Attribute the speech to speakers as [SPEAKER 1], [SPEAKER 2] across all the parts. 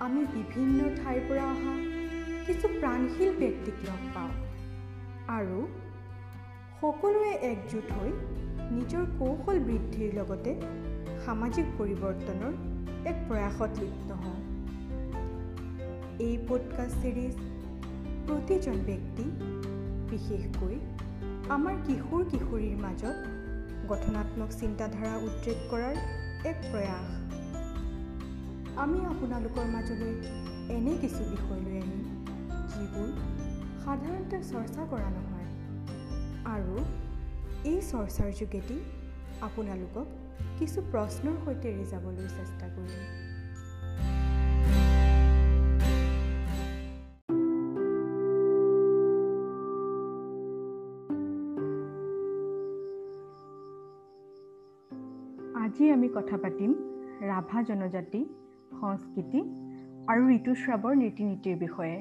[SPEAKER 1] আমি বিভিন্ন ঠাইৰ পৰা অহা কিছু প্ৰাণশীল ব্যক্তিক লগ পাওঁ। আৰু সকলোৱে একজোট হৈ নিজৰ কৌশল বৃদ্ধিৰ লগতে সামাজিক পৰিৱৰ্তনৰ এক প্ৰয়াসত লিপ্ত হওঁ। এই পডকাষ্ট ছিৰিজ প্ৰতিজন ব্যক্তি বিশেষকৈ আমাৰ কিশোৰ কিশোৰীৰ মাজত গঠনাত্মক চিন্তাধাৰা উদ্ৰেক কৰাৰ এক প্ৰয়াস। আমি আপোনালোকৰ মাজলৈ এনে কিছু বিষয় লৈ আহিম যিবোৰ সাধাৰণতে চৰ্চা কৰা নহয় আৰু এই চৰ্চাৰ যোগেদি আপোনালোকক কিছু প্ৰশ্নৰ সৈতে ৰিজাবলৈ চেষ্টা কৰিম। আজি আমি কথা পাতিম ৰাভা জনজাতি সংস্কৃতি আৰু ঋতুস্ৰাৱৰ ৰীতি নীতিৰ বিষয়ে।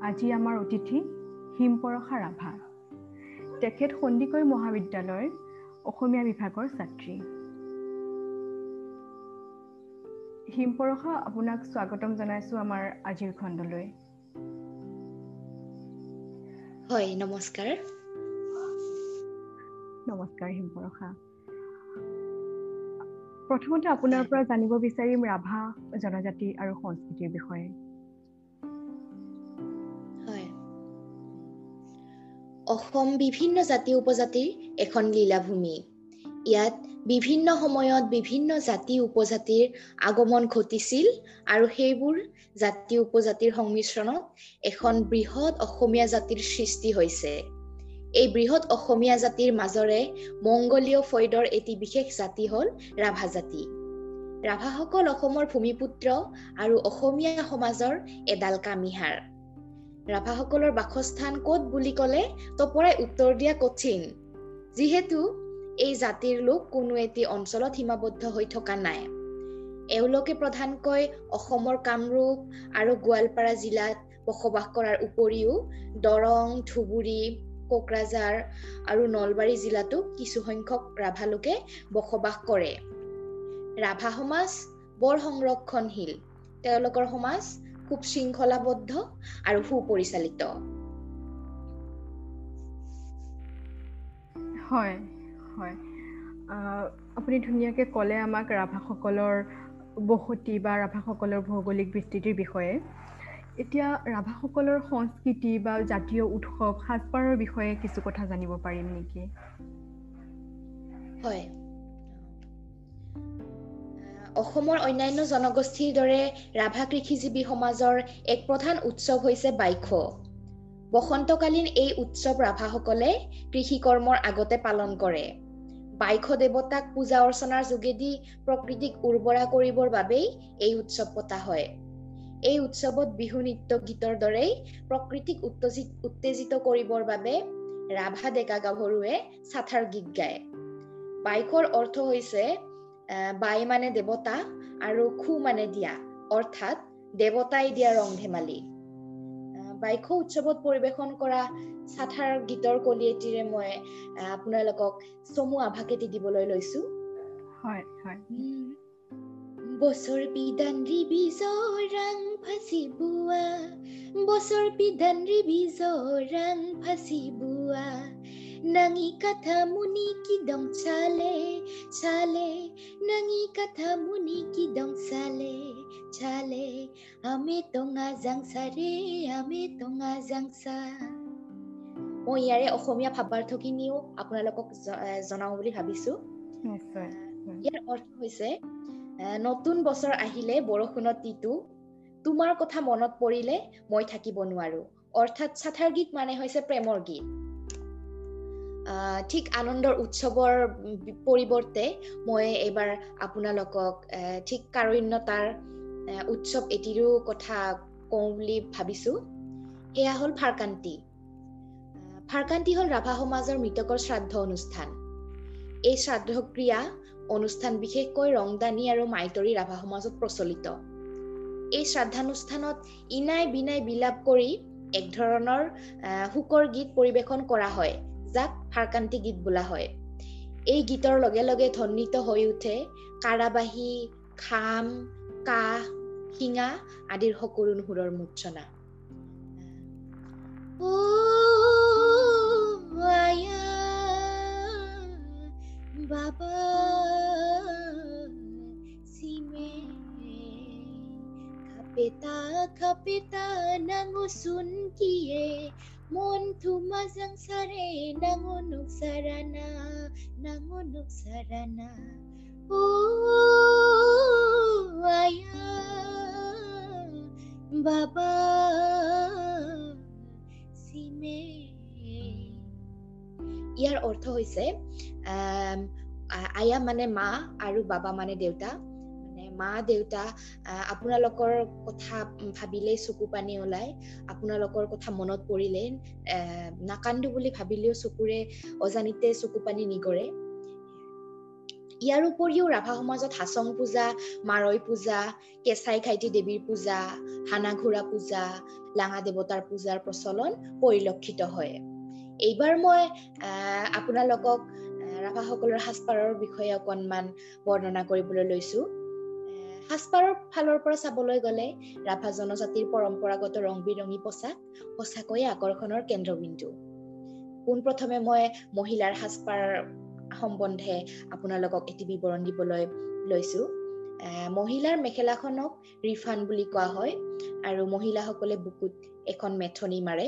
[SPEAKER 1] আজি আমাৰ অতিথি হিমপৰশা ৰাভা। তেখেত সন্দিকৈ মহাবিদ্যালয়ৰ অসমীয়া বিভাগৰ ছাত্ৰী। হিমপৰশা আপোনাক স্বাগতম জনাইছোঁ আমাৰ আজিৰ খণ্ডলৈ।
[SPEAKER 2] হয় নমস্কাৰ।
[SPEAKER 1] নমস্কাৰ হিমপৰশা প্ৰথমতে আপোনাৰ পৰা জানিব বিচাৰিম ৰাভা জনজাতি আৰু সংস্কৃতিৰ বিষয়ে।
[SPEAKER 2] অসম বিভিন্ন জাতি উপজাতিৰ এখন লীলাভূমি। ইয়াত বিভিন্ন সময়ত বিভিন্ন জাতি উপজাতিৰ আগমন ঘটিছিল আৰু সেইবোৰ জাতি উপজাতিৰ সংমিশ্ৰণত এখন বৃহৎ অসমীয়া জাতিৰ সৃষ্টি হৈছে। এই বৃহৎ অসমীয়া জাতিৰ মাজৰে মংগলীয় ফৈদৰ এটি বিশেষ জাতি হ'ল ৰাভা জাতি। ৰাভাসকল অসমৰ ভূমিপুত্ৰ আৰু অসমীয়া সমাজৰ এডাল কামিহাৰ ৰাভাসকলৰ বাসস্থান ক'ত বুলি ক'লে তপৰাই উত্তৰ দিয়া কঠিন। যিহেতু এই জাতিৰ লোক কোনো এটি অঞ্চলত সীমাবদ্ধ হৈ থকা নাই। এওঁলোকে প্ৰধানকৈ অসমৰ কামৰূপ আৰু গোৱালপাৰা জিলাত বসবাস কৰাৰ উপৰিও দৰং ধুবুৰী কোকৰাঝাৰ আৰু নলবাৰী জিলাতো কিছুসংখ্যক ৰাভা লোকে বসবাস কৰে। ৰাভা সমাজ বৰ সংৰক্ষণশীল। তেওঁলোকৰ সমাজ খুব শৃংখলাবদ্ধ আৰু সুপৰিচালিত।
[SPEAKER 1] হয় হয়। আপুনি ধুনীয়াকৈ ক'লে আমাক ৰাভাসকলৰ বসতি বা ৰাভাসকলৰ ভৌগোলিক বিস্তৃতিৰ বিষয়ে। এতিয়া ৰাভাসকলৰ সংস্কৃতি বা জাতীয় উৎসৱ সাজপাৰৰ বিষয়ে কিছু কথা জানিব পাৰিম নেকি?
[SPEAKER 2] হয়। অসমৰ অন্যান্য জনগোষ্ঠীৰ দৰে ৰাভা কৃষিজীৱী সমাজৰ এক প্ৰধান উৎসৱ হৈছে বাইখ বসন্তকালীন এই উৎসৱ ৰাভাসকলে কৃষি কৰ্মৰ আগতে পালন কৰে। বাইখ দেৱতাক পূজা অৰ্চনাৰ যোগেদি প্ৰকৃতিক উৰ্বৰা কৰিবৰ বাবেই এই উৎসৱ পতা হয়। এই উৎসৱত বিহু নৃত্য গীতৰ দৰেই প্ৰকৃতিক উত্তেজিত উত্তেজিত কৰিবৰ বাবে ৰাভা ডেকা গাভৰুৱে চাথাৰ গীত গায়। বাইকৰ অৰ্থ হৈছে বাই মানে দেৱতা আৰু খু মানে দিয়া অৰ্থাৎ দেৱতাই দিয়া ৰং ধেমালি। বাইক উৎসৱত পৰিৱেশন কৰা চাথাৰ গীতৰ কলিয়েটিৰে মই আপোনালোকক চমু আভাকেটি দিবলৈ লৈছো।
[SPEAKER 1] হয় হয়।
[SPEAKER 2] বছৰ পিদান ৰিবি জৰাং ফাঁচি বোৱা। বছৰ পিদান ৰিবি জৰাং ফাঁচি বোৱা। নাঙি কাঠা মুনি কি দং চালে চালে। নাঙি কাঠা মুনি কি দং চালে চালে। আমি টঙা জাংচা ৰে আমি টঙা জাংচা মই ইয়াৰে অসমীয়া ভাৱাৰ্থখিনিও আপোনালোকক জনাওঁ বুলি ভাবিছো। ইয়াৰ অৰ্থ হৈছে নতুন বছৰ আহিলে বৰষুণত তিতো তোমাৰ কথা মনত পৰিলে মই থাকিব নোৱাৰো। অৰ্থাৎ চাথাৰ গীত মানে হৈছে প্ৰেমৰ গীত। ঠিক আনন্দৰ উৎসৱৰ পৰিৱৰ্তে মই এইবাৰ আপোনালোকক ঠিক কাৰণ্যতাৰ উৎসৱ এটিৰো কথা কওঁ বুলি ভাবিছোঁ। সেয়া হ'ল ফাৰকান্তি। ফাৰকান্তি হ'ল ৰাভা সমাজৰ মৃতকৰ শ্ৰাদ্ধ অনুষ্ঠান। এই শ্ৰাদ্ধ ক্ৰিয়া অনুষ্ঠান বিশেষকৈ ৰংদানী আৰু মাইতৰি ৰাভা সমাজত প্ৰচলিত। এই শ্ৰাদ্ধানুষ্ঠানত ইনাই বিনাই বিলাপ কৰি এক ধৰণৰ শোকৰ গীত পৰিৱেশন কৰা হয় যাক ফাৰকান্তি গীত বোলা হয়। এই গীতৰ লগে লগে ধ্বনিত হৈ উঠে কাৰাবাহী খাম কাহ শিঙা আদিৰ সকলো সুৰৰ মূৰ্চনা বাবা। পেতা খাপেতা নাঙ সুন কিয়ে মন থুমা যাং সারে নাঙ নুক সারানা নাঙ নুক সারানা আয়া বাবা সিমে ইয়ার অর্থ হৈছে আয়া মানে মা আৰু বাবা মানে দেউতা মা দেউতা আপোনালোকৰ কথা ভাবিলেই চকু পানী ওলাই আপোনালোকৰ কথা মনত পৰিলে নাকান্দো বুলি ভাবিলেও চকুৰে অজানিতে চকু পানী নিগৰে। ইয়াৰ উপৰিও ৰাভা সমাজত হাচং পূজা মাৰৈ পূজা কেঁচাই খাইটি দেৱীৰ পূজা হানা ঘোঁৰা পূজা লাঙা দেৱতাৰ পূজাৰ প্ৰচলন পৰিলক্ষিত হয়। এইবাৰ মই আপোনালোকক ৰাভাসকলৰ সাজপাৰৰ বিষয়ে অকণমান বৰ্ণনা কৰিবলৈ লৈছো। সাজপাৰৰ ফালৰ পৰা চাবলৈ গ'লে ৰাভা জনজাতিৰ পৰম্পৰাগত ৰং বিৰঙী পোচাক সঁচাকৈয়ে আকৰ্ষণৰ কেন্দ্ৰবিন্দু। পোনপ্ৰথমে মই মহিলাৰ সাজপাৰ সম্বন্ধে আপোনালোকক এটি বিৱৰণ দিবলৈ লৈছো। মহিলাৰ মেখেলাখনক ৰিফান বুলি কোৱা হয় আৰু মহিলাসকলে বুকুত এখন মেথনি মাৰে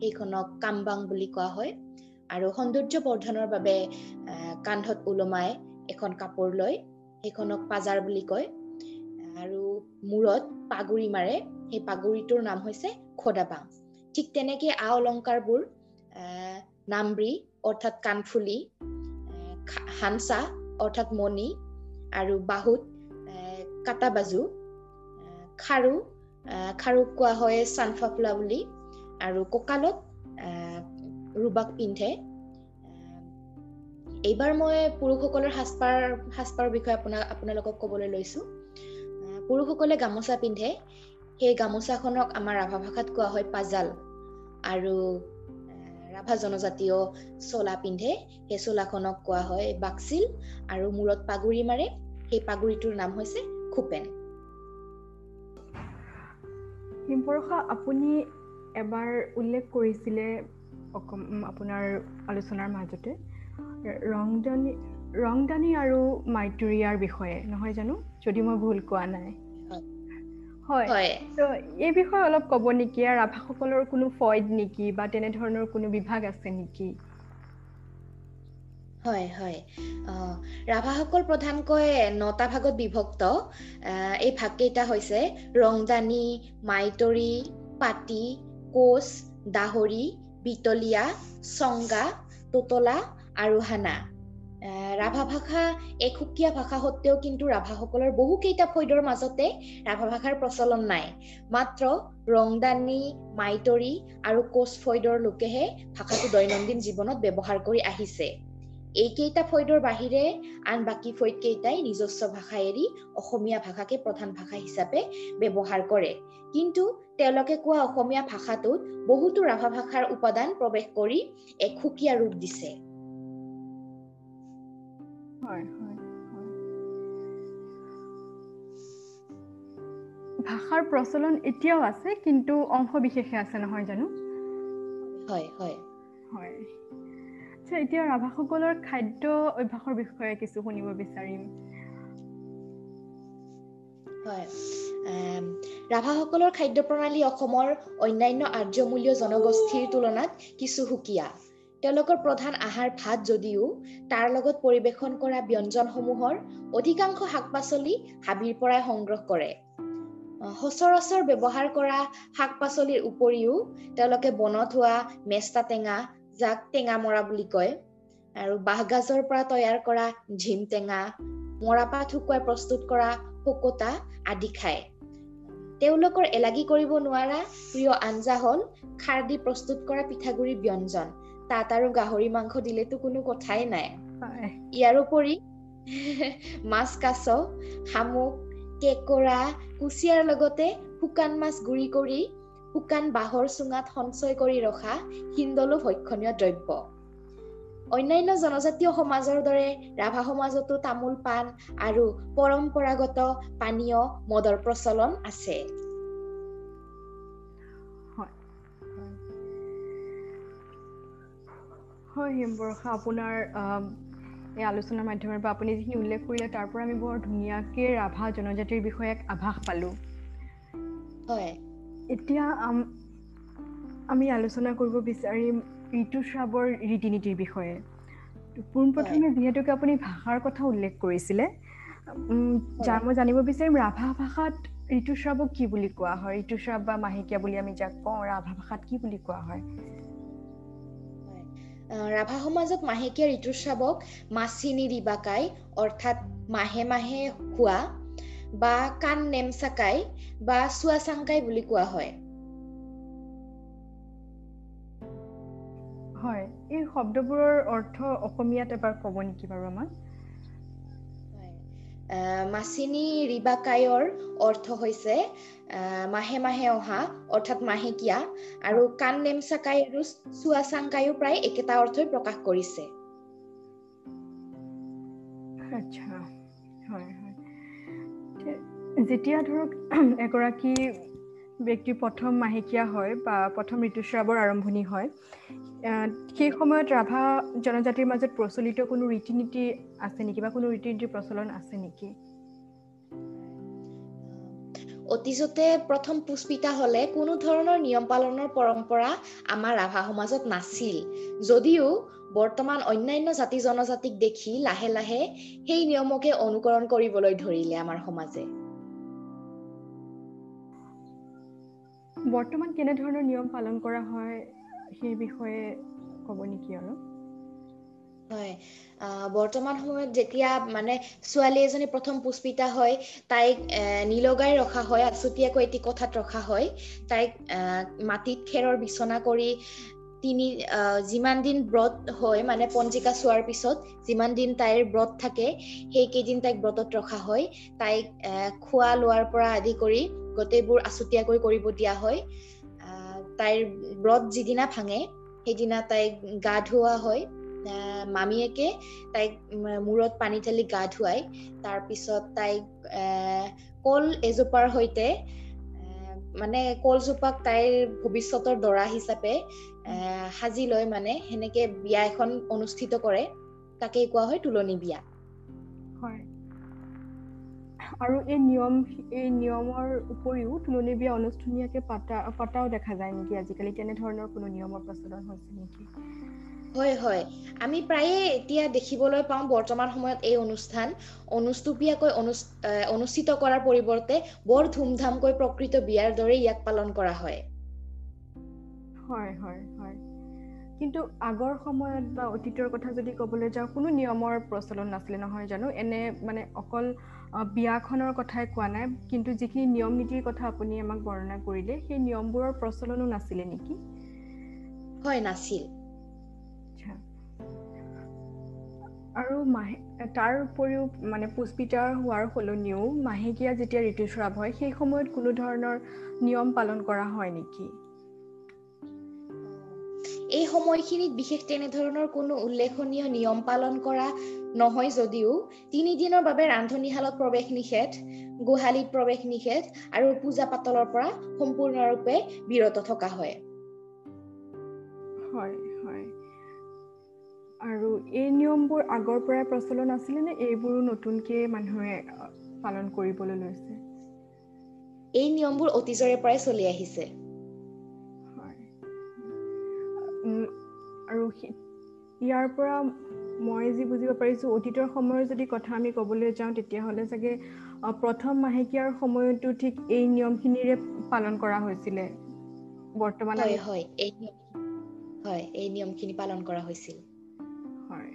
[SPEAKER 2] সেইখনক কামবাং বুলি কোৱা হয় আৰু সৌন্দৰ্য বৰ্ধনৰ বাবে কান্ধত ওলমাই এখন কাপোৰ লৈ সেইখনক পাজাৰ বুলি কয়। মূৰত পাগুৰি মাৰে। সেই পাগুৰিটোৰ নাম হৈছে খদাবাং। ঠিক তেনেকে আ অলংকাৰবোৰ নামব্ৰী অৰ্থাৎ কাণফুলি হানচা অৰ্থাৎ মণি আৰু বাহুত কাটা বাজু খাৰু খাৰুক কোৱা হয় চানফাফলা বুলি আৰু কঁকালত ৰুবাক পিন্ধে। এইবাৰ মই পুৰুষসকলৰ সাজপাৰ সাজপাৰৰ বিষয়ে আপোনাক আপোনালোকক ক'বলৈ লৈছো। পুৰুষসকলে গামোচা পিন্ধে সেই গামোচাখনক আমাৰ ৰাভা ভাষাত কোৱা হয় পাজাল। আৰু ৰাভা জনজাতীয় চোলা পিন্ধে সেই চোলাখনক কোৱা হয় বাক্সিল আৰু মূৰত পাগুৰি মাৰে সেই পাগুৰিটোৰ নাম হৈছে খোপেন।
[SPEAKER 1] হিমপৰশা আপুনি এবাৰ উল্লেখ কৰিছিলে আপোনাৰ আলোচনাৰ মাজতে ৰংদানী ৰংদানী আৰু মাইতুৰিয়াৰ বিষয়ে নহয় জানো? যদি মই ভুল কোৱা নাই। হয়। ত' এই বিষয়ে অলপ ক'ব নেকি? আৰু ৰাভাসকলৰ কোনো ফইড নেকি? বা তেনেধৰণৰ কোনো বিভাগ আছে নেকি?
[SPEAKER 2] হয় হয়। ৰাভাসকল প্ৰধানকৈ নটা ভাগত বিভক্ত। এই ভাগকেইটা হৈছে ৰংদানী মাইতৰি পাতি কোচ দাহৰি বিতলীয়া চংগা তোতলা আৰু হানা। ৰাভা ভাষা এক সুকীয়া ভাষা সত্বেও কিন্তু ৰাভাসকলৰ বহুকেইটা ফৈদৰ মাজতে ৰাভা ভাষাৰ প্ৰচলন নাই। মাত্ৰ ৰংদানী মাইতৰি আৰু কোচ ফৈদৰ লোকেহে ভাষাটো দৈনন্দিন জীৱনত ব্যৱহাৰ কৰি আহিছে। এইকেইটা ফৈদৰ বাহিৰে আন বাকী ফৈদ কেইটাই নিজস্ব ভাষা এৰি অসমীয়া ভাষাকে প্ৰধান ভাষা হিচাপে ব্যৱহাৰ কৰে। কিন্তু তেওঁলোকে কোৱা অসমীয়া ভাষাটোত বহুতো ৰাভা ভাষাৰ উপাদান প্ৰৱেশ কৰি এক সুকীয়া ৰূপ দিছে।
[SPEAKER 1] ভাষাৰ প্ৰচলন এতিয়াও আছে কিন্তু অংশ বিশেষে আছে নহয় জানো?
[SPEAKER 2] হয় হয়।
[SPEAKER 1] হয়। আচ্ছা এতিয়া ৰাভাসকলৰ খাদ্য অভ্যাসৰ বিষয়ে কিছু শুনিব বিচাৰিম।
[SPEAKER 2] হয় ৰাভাসকলৰ খাদ্য প্ৰণালী অসমৰ অন্যান্য আৰ্যমূলীয় জনগোষ্ঠীৰ তুলনাত কিছু সুকীয়া। তেওঁলোকৰ প্ৰধান আহাৰ ভাত যদিও তাৰ লগত পৰিৱেশন কৰা ব্যঞ্জনসমূহৰ অধিকাংশ শাক পাচলি হাবিৰ পৰাই সংগ্ৰহ কৰে। সচৰাচৰ ব্যৱহাৰ কৰা শাক পাচলিৰ উপৰিও তেওঁলোকে বনত হোৱা মেষ্টা টেঙা যাক টেঙা মৰা বুলি কয় আৰু বাঁহগাজৰ পৰা তৈয়াৰ কৰা ঝিম টেঙা মৰাপাত শুকুৱাই প্ৰস্তুত কৰা শুকতা আদি খায়। তেওঁলোকৰ এলাগী কৰিব নোৱাৰা প্ৰিয় আঞ্জা হ'ল খাৰ দি প্ৰস্তুত কৰা পিঠাগুৰি ব্যঞ্জন। তাত আৰু গাহৰি মাংস দিলেতো কোনো কথাই নাই।
[SPEAKER 1] হয়।
[SPEAKER 2] ইয়াৰোপৰি মাছ কাছ শামুক কেঁকোৰা কুচিয়াৰ লগতে শুকান মাছ গুৰি কৰি শুকান বাঁহৰ চুঙাত সঞ্চয় কৰি ৰখা হিন্দলো ভক্ষণীয় দ্ৰব্য। অন্যান্য জনজাতীয় সমাজৰ দৰে ৰাভা সমাজতো তামোল পাণ আৰু পৰম্পৰাগত পানীয় মদৰ প্ৰচলন আছে।
[SPEAKER 1] হয় হিমবৰ্ষা। আপোনাৰ আম, এই আলোচনাৰ মাধ্যমেৰে বা আপুনি যিখিনি উল্লেখ কৰিলে তাৰ পৰা আমি বৰ ধুনীয়াকৈ ৰাভা জনজাতিৰ বিষয়ে এক আভাস পালোঁ।
[SPEAKER 2] হয়।
[SPEAKER 1] এতিয়া আম, আলোচনা কৰিব বিচাৰিম ঋতুস্ৰাৱৰ ৰীতি নীতিৰ বিষয়ে পোনপ্ৰথমে যিহেতুকে আপুনি ভাষাৰ কথা উল্লেখ কৰিছিলে মই জানিব বিচাৰিম ৰাভা ভাষাত ঋতুস্ৰাৱক কি বুলি কোৱা হয়? ঋতুস্ৰাৱ বা মাহেকীয়া বুলি আমি যাক কওঁ ৰাভা ভাষাত কি বুলি কোৱা হয়?
[SPEAKER 2] ৰাভা সমাজত মাহেকীয়া ঋতুস্ৰাৱক মাচিনী ৰিবাকাই অৰ্থাৎ মাহে মাহে হোৱা বা কাণ নেমচাকাই বা চুৱাচাংকাই বুলি কোৱা হয়।
[SPEAKER 1] হয় এই শব্দবোৰৰ অৰ্থ অসমীয়াত এবাৰ ক'ব নেকি বাৰু আমাক?
[SPEAKER 2] মাচিনী ৰিবাকায়ৰ অৰ্থ হৈছে মাহে মাহে অহা অৰ্থাৎ মাহেকীয়া আৰু কাণ নেমচাকাই আৰু চুৱাচাংকায়ো প্ৰায় একেটা অৰ্থই প্ৰকাশ কৰিছে।
[SPEAKER 1] যেতিয়া ধৰক এগৰাকী ব্যক্তিৰ প্ৰথম মাহেকীয়া হয় বা প্ৰথম ঋতুস্ৰাৱৰ আৰম্ভণি হয় সেই সময়ত ৰাভা জনজাতিৰ মাজত প্ৰচলিত কোনো ৰীতি নীতি আছে নেকি বা কোনো ৰীতি নীতিৰ প্ৰচলন আছে নেকি?
[SPEAKER 2] অতীজতে প্ৰথম পুষ্পিতা হলে কোনো ধৰণৰ নিয়ম পালনৰ পৰম্পৰা আমাৰ ৰাভা সমাজত নাছিল। যদিও বৰ্তমান অন্যান্য জাতি জনজাতিক দেখি লাহে লাহে সেই নিয়মকে অনুকৰণ কৰিবলৈ ধৰিলে আমাৰ সমাজে।
[SPEAKER 1] বৰ্তমান কেনেধৰণৰ নিয়ম পালন কৰা হয়? সেই বিষয়ে ক'ব নেকি আৰু?
[SPEAKER 2] হয় বৰ্তমান সময়ত যেতিয়া মানে ছোৱালী এজনী প্ৰথম পুষ্পিতা হয় তাইক নিলগাই ৰখা হয় আছুতীয়াকৈ এটি কোঠাত ৰখা হয় তাইক মাটিত খেৰৰ বিচনা কৰি তিনি যিমান দিন ব্ৰত হয় মানে পঞ্জিকা চোৱাৰ পিছত যিমান দিন তাইৰ ব্ৰত থাকে সেইকেইদিন তাইক ব্ৰতত ৰখা হয় তাইক খোৱা লোৱাৰ পৰা আদি কৰি গোটেইবোৰ আছুতীয়াকৈ কৰিব দিয়া হয়। তাইৰ ব্ৰত যিদিনা ভাঙে সেইদিনা তাইক গা ধুওৱা হয়। মামীয়েকে তাইক মূৰত পানী ঢালি গা ধুৱাই তাৰপিছত তাইক কল এজোপাৰ সৈতে মানে কলজোপাক তাইৰ ভৱিষ্যতৰ দৰা হিচাপে সাজি লৈ মানে সেনেকে বিয়া এখন অনুষ্ঠিত কৰে। তাকেই কোৱা হয় তোলনি বিয়া।
[SPEAKER 1] হয়। আৰু এই নিয়ম এই নিয়মৰ উপৰিও তুলনি বিয়া অনুষ্ঠানীয়াকে পাতা পতাও দেখা যায় নেকি আজিকালি? তেনেধৰণৰ কোনো নিয়মৰ প্ৰচলন হৈছে নেকি?
[SPEAKER 2] হয় হয়। আমি প্ৰায়ে এতিয়া দেখিবলৈ পাওঁ বৰ্তমান সময়ত এই অনুষ্ঠান অনুষ্টুপীয়াকৈ অনুষ্ঠিত কৰাৰ পৰিৱৰ্তে বৰ ধুমধামকৈ প্ৰকৃত বিয়াৰ দৰে ইয়াক পালন কৰা হয়।
[SPEAKER 1] হয় হয় হয়। কিন্তু আগৰ সময়ত বা অতীতৰ কথা যদি ক'বলৈ যাওঁ কোনো নিয়মৰ প্ৰচলন নাছিলে নহয় জানো? এনে মানে অকল বিয়াখনৰ কথাই কোৱা নাই কিন্তু যিখিনি নিয়ম নীতিৰ কথা আপুনি আমাক বৰ্ণনা কৰিলে সেই নিয়মবোৰৰ প্ৰচলনো নাছিলে নেকি?
[SPEAKER 2] হয় নাছিল।
[SPEAKER 1] আৰু মাহে তাৰ উপৰিও মানে পুষ্পিতা হোৱাৰ সলনিও মাহেকীয়া যেতিয়া ঋতুস্ৰাৱ হয় সেই সময়ত কোনো ধৰণৰ নিয়ম পালন কৰা হয় নেকি?
[SPEAKER 2] এই সময়খিনিত বিশেষ তেনেধৰণৰ কোনো উল্লেখনীয় নিয়ম পালন কৰা নহয় যদিও তিনিদিনৰ বাবে ৰান্ধনীশালত প্ৰৱেশ নিষেধ গোহালিত প্ৰৱেশ নিষেধ আৰু পূজা পাতলৰ পৰা সম্পূৰ্ণৰূপে বিৰত থকা হয়।
[SPEAKER 1] হয় হয়। আৰু এই নিয়মবোৰ আগৰ পৰাই প্ৰচলন আছিলে নে এইবোৰো নতুনকৈ মানুহে পালন কৰিবলৈ লৈছে?
[SPEAKER 2] এই নিয়মবোৰ অতীজৰে পৰাই চলি আহিছে।
[SPEAKER 1] আৰু ইয়াৰ পৰা মই যি বুজিব পাৰিছোঁ অতীতৰ সময়ৰ যদি কথা আমি ক'বলৈ যাওঁ তেতিয়াহ'লে চাগে প্ৰথম মাহেকীয়াৰ সময়তো ঠিক এই নিয়মখিনিৰে পালন কৰা হৈছিলে। বৰ্তমান
[SPEAKER 2] হয় এই নিয়ম হয় এই নিয়মখিনি পালন কৰা হৈছিল।
[SPEAKER 1] হয়।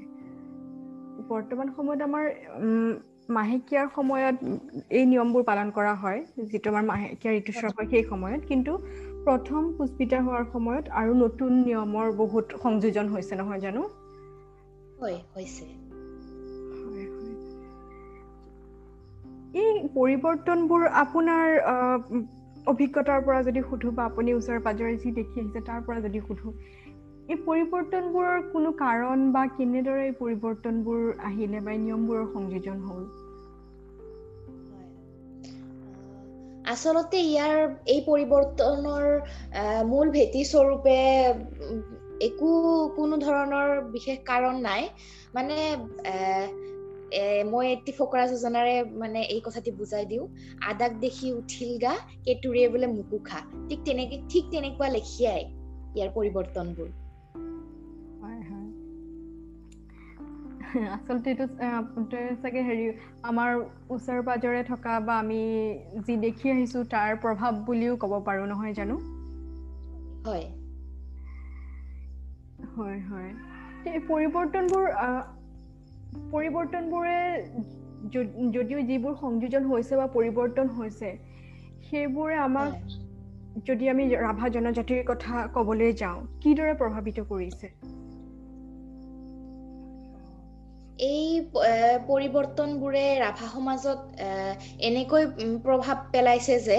[SPEAKER 1] বৰ্তমান সময়ত আমাৰ মাহেকীয়াৰ সময়ত এই নিয়মবোৰ পালন কৰা হয় যিটো আমাৰ মাহেকীয়া ঋতুস্ৰাৱ হয় সেই সময়ত। কিন্তু প্ৰথম পুষ্পিতা হোৱাৰ সময়ত আৰু নতুন নিয়মৰ বহুত সংযোজন হৈছে নহয় জানো?
[SPEAKER 2] হয় হৈছে।
[SPEAKER 1] এই পৰিৱৰ্তনবোৰ আপোনাৰ অভিজ্ঞতাৰ পৰা যদি সুধো বা আপুনি ওচৰে পাজৰে যি দেখি আহিছে তাৰ পৰা যদি সুধো এই পৰিৱৰ্তনবোৰৰ কোনো কাৰণ বা কেনেদৰে এই পৰিৱৰ্তনবোৰ আহিলে বা নিয়মবোৰৰ সংযোজন হ'ল?
[SPEAKER 2] আচলতে ইয়াৰ এই পৰিৱৰ্তনৰ মূল ভেটি স্বৰূপে একো কোনো ধৰণৰ বিশেষ কাৰণ নাই। মানে মই এটি ফকৰা যোজনাৰে মানে এই কথাটি বুজাই দিওঁ। আদাক দেখি উঠিল গা কেতুৰিয়ে বোলে মুকু খা ঠিক তেনেকে ঠিক তেনেকুৱা লেখিয়াই ইয়াৰ পৰিৱৰ্তনবোৰ।
[SPEAKER 1] আচলতে এইটো চাগে হেৰি আমাৰ ওচৰে পাজৰে থকা বা আমি যি দেখি আহিছো তাৰ প্ৰভাৱ বুলিও ক'ব পাৰো নহয় জানো?
[SPEAKER 2] হয়।
[SPEAKER 1] হয় হয়। পৰিৱৰ্তনবোৰ পৰিৱৰ্তনবোৰে যদিও যিবোৰ সংযোজন হৈছে বা পৰিৱৰ্তন হৈছে সেইবোৰে আমাক যদি আমি ৰাভা জনজাতিৰ কথা ক'বলৈ যাওঁ কিদৰে প্ৰভাৱিত কৰিছে?
[SPEAKER 2] এই পৰিৱৰ্তনবোৰে ৰাভা সমাজত এনেকৈ প্ৰভাৱ পেলাইছে যে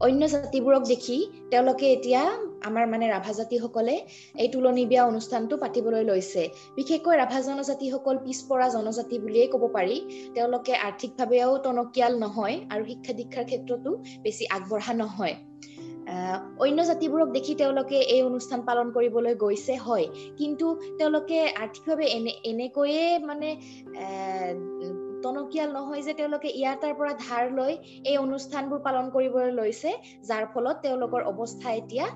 [SPEAKER 2] অন্য জাতিবোৰক দেখি তেওঁলোকে এতিয়া আমাৰ মানে ৰাভা জাতিসকলে এই তুলনি বিয়া অনুষ্ঠানটো পাতিবলৈ লৈছে। বিশেষকৈ ৰাভা জনজাতিসকল পিছপৰা জনজাতি বুলিয়েই ক'ব পাৰি। তেওঁলোকে আৰ্থিকভাৱেও টনকিয়াল নহয় আৰু শিক্ষা দীক্ষাৰ ক্ষেত্ৰতো বেছি আগবঢ়া নহয়। অন্য জাতিবোৰক দেখি তেওঁলোকে এই অনুষ্ঠান পালন কৰিবলৈ গৈছে হয়। কিন্তু তেওঁলোকে আৰ্থিকভাৱে এনে এনেকৈয়ে মানে টনকিয়াল নহয় যে তেওঁলোকে ইয়াৰ তাৰ পৰা ধাৰ লৈ এই অনুষ্ঠানবোৰ পালন কৰিবলৈ লৈছে যাৰ ফলত তেওঁলোকৰ অৱস্থা এতিয়া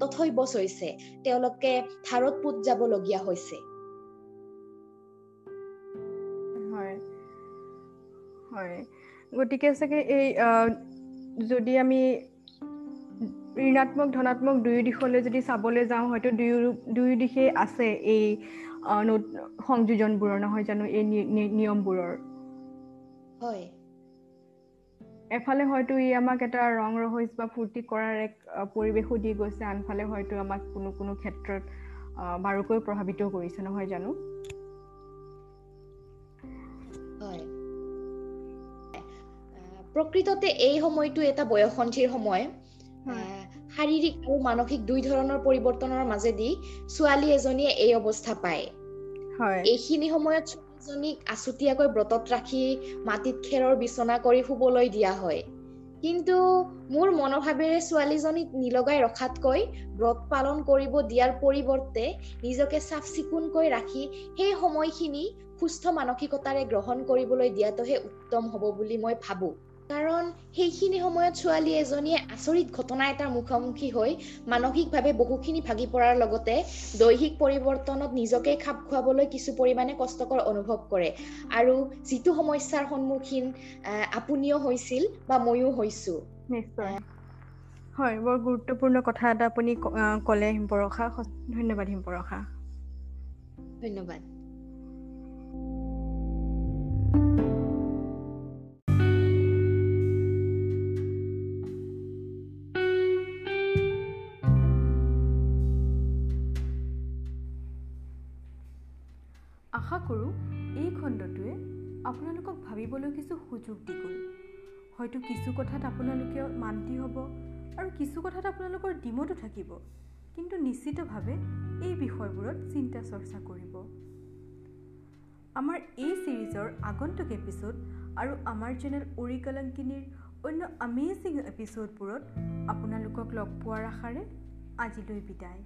[SPEAKER 2] তথৈবচ হৈছে। তেওঁলোকে ধাৰত পোত যাবলগীয়া হৈছে।
[SPEAKER 1] গতিকে চাগে এই যদি আমি ঋণাত্মক ধনাত্মক দুয়ো দিশলৈ যদি চাবলৈ যাওঁ হয়তো দুয়ো দুয়ো দিশেই আছে এই সংযোজনবোৰৰ নহয় জানো? এই নিয়মবোৰৰ।
[SPEAKER 2] হয়।
[SPEAKER 1] এফালে হয়তো ই আমাক এটা ৰং ৰহস্য বা ফূৰ্তি কৰাৰ এক পৰিৱেশো দি গৈছে আনফালে হয়তো আমাক কোনো কোনো ক্ষেত্ৰত বাৰুকৈ প্ৰভাৱিত কৰিছে নহয় জানো?
[SPEAKER 2] প্ৰকৃততে এই সময়টো এটা বয়সন্থীৰ সময়। শাৰীৰিক আৰু মানসিক দুই ধৰণৰ পৰিৱৰ্তনৰ মাজেদি ছোৱালী এজনীয়ে এই অৱস্থা পায়। এইখিনি সময়ত ছোৱালীজনীক আছুতীয়াকৈ ব্ৰতত ৰাখি মাটিত খেৰৰ বিচনা কৰি শুবলৈ দিয়া হয়। কিন্তু মোৰ মনোভাৱেৰে ছোৱালীজনীক নিলগাই ৰখাতকৈ ব্ৰত পালন কৰিব দিয়াৰ পৰিৱৰ্তে নিজকে চাফ চিকুণকৈ ৰাখি সেই সময়খিনি সুস্থ মানসিকতাৰে গ্ৰহণ কৰিবলৈ দিয়াটোহে উত্তম হ'ব বুলি মই ভাবোঁ। কাৰণ সেইখিনি সময়ত ছোৱালী এজনীয়ে আচৰিত ঘটনা এটাৰ মুখামুখি হৈ মানসিকভাৱে বহুখিনি ভাগি পৰাৰ লগতে দৈহিক পৰিৱৰ্তনত নিজকে খাপ খুৱাবলৈ কিছু পৰিমাণে কষ্টকৰ অনুভৱ কৰে। আৰু যিটো সমস্যাৰ সন্মুখীন আপুনিও হৈছিল বা ময়ো হৈছো।
[SPEAKER 1] নিশ্চয়। হয় বৰ গুৰুত্বপূৰ্ণ কথা এটা আপুনি ক'লে হিমপৰশা ধন্যবাদ হিমপৰশা
[SPEAKER 2] ধন্যবাদ।
[SPEAKER 1] আশা কৰোঁ এই খণ্ডটোৱে আপোনালোকক ভাবিবলৈ কিছু সুযোগ দি গ'ল। হয়তো কিছু কথাত আপোনালোকে মান্তি হ'ব আৰু কিছু কথাত আপোনালোকৰ ডিমতো থাকিব কিন্তু নিশ্চিতভাৱে এই বিষয়বোৰত চিন্তা চৰ্চা কৰিব। আমাৰ এই ছিৰিজৰ আগন্তুক এপিছ'ড আৰু আমাৰ চেনেল উৰিকালাংকিনীৰ অন্য আমেজিং এপিছ'ডবোৰত আপোনালোকক লগ পোৱাৰ আশাৰে আজিলৈ বিদায়।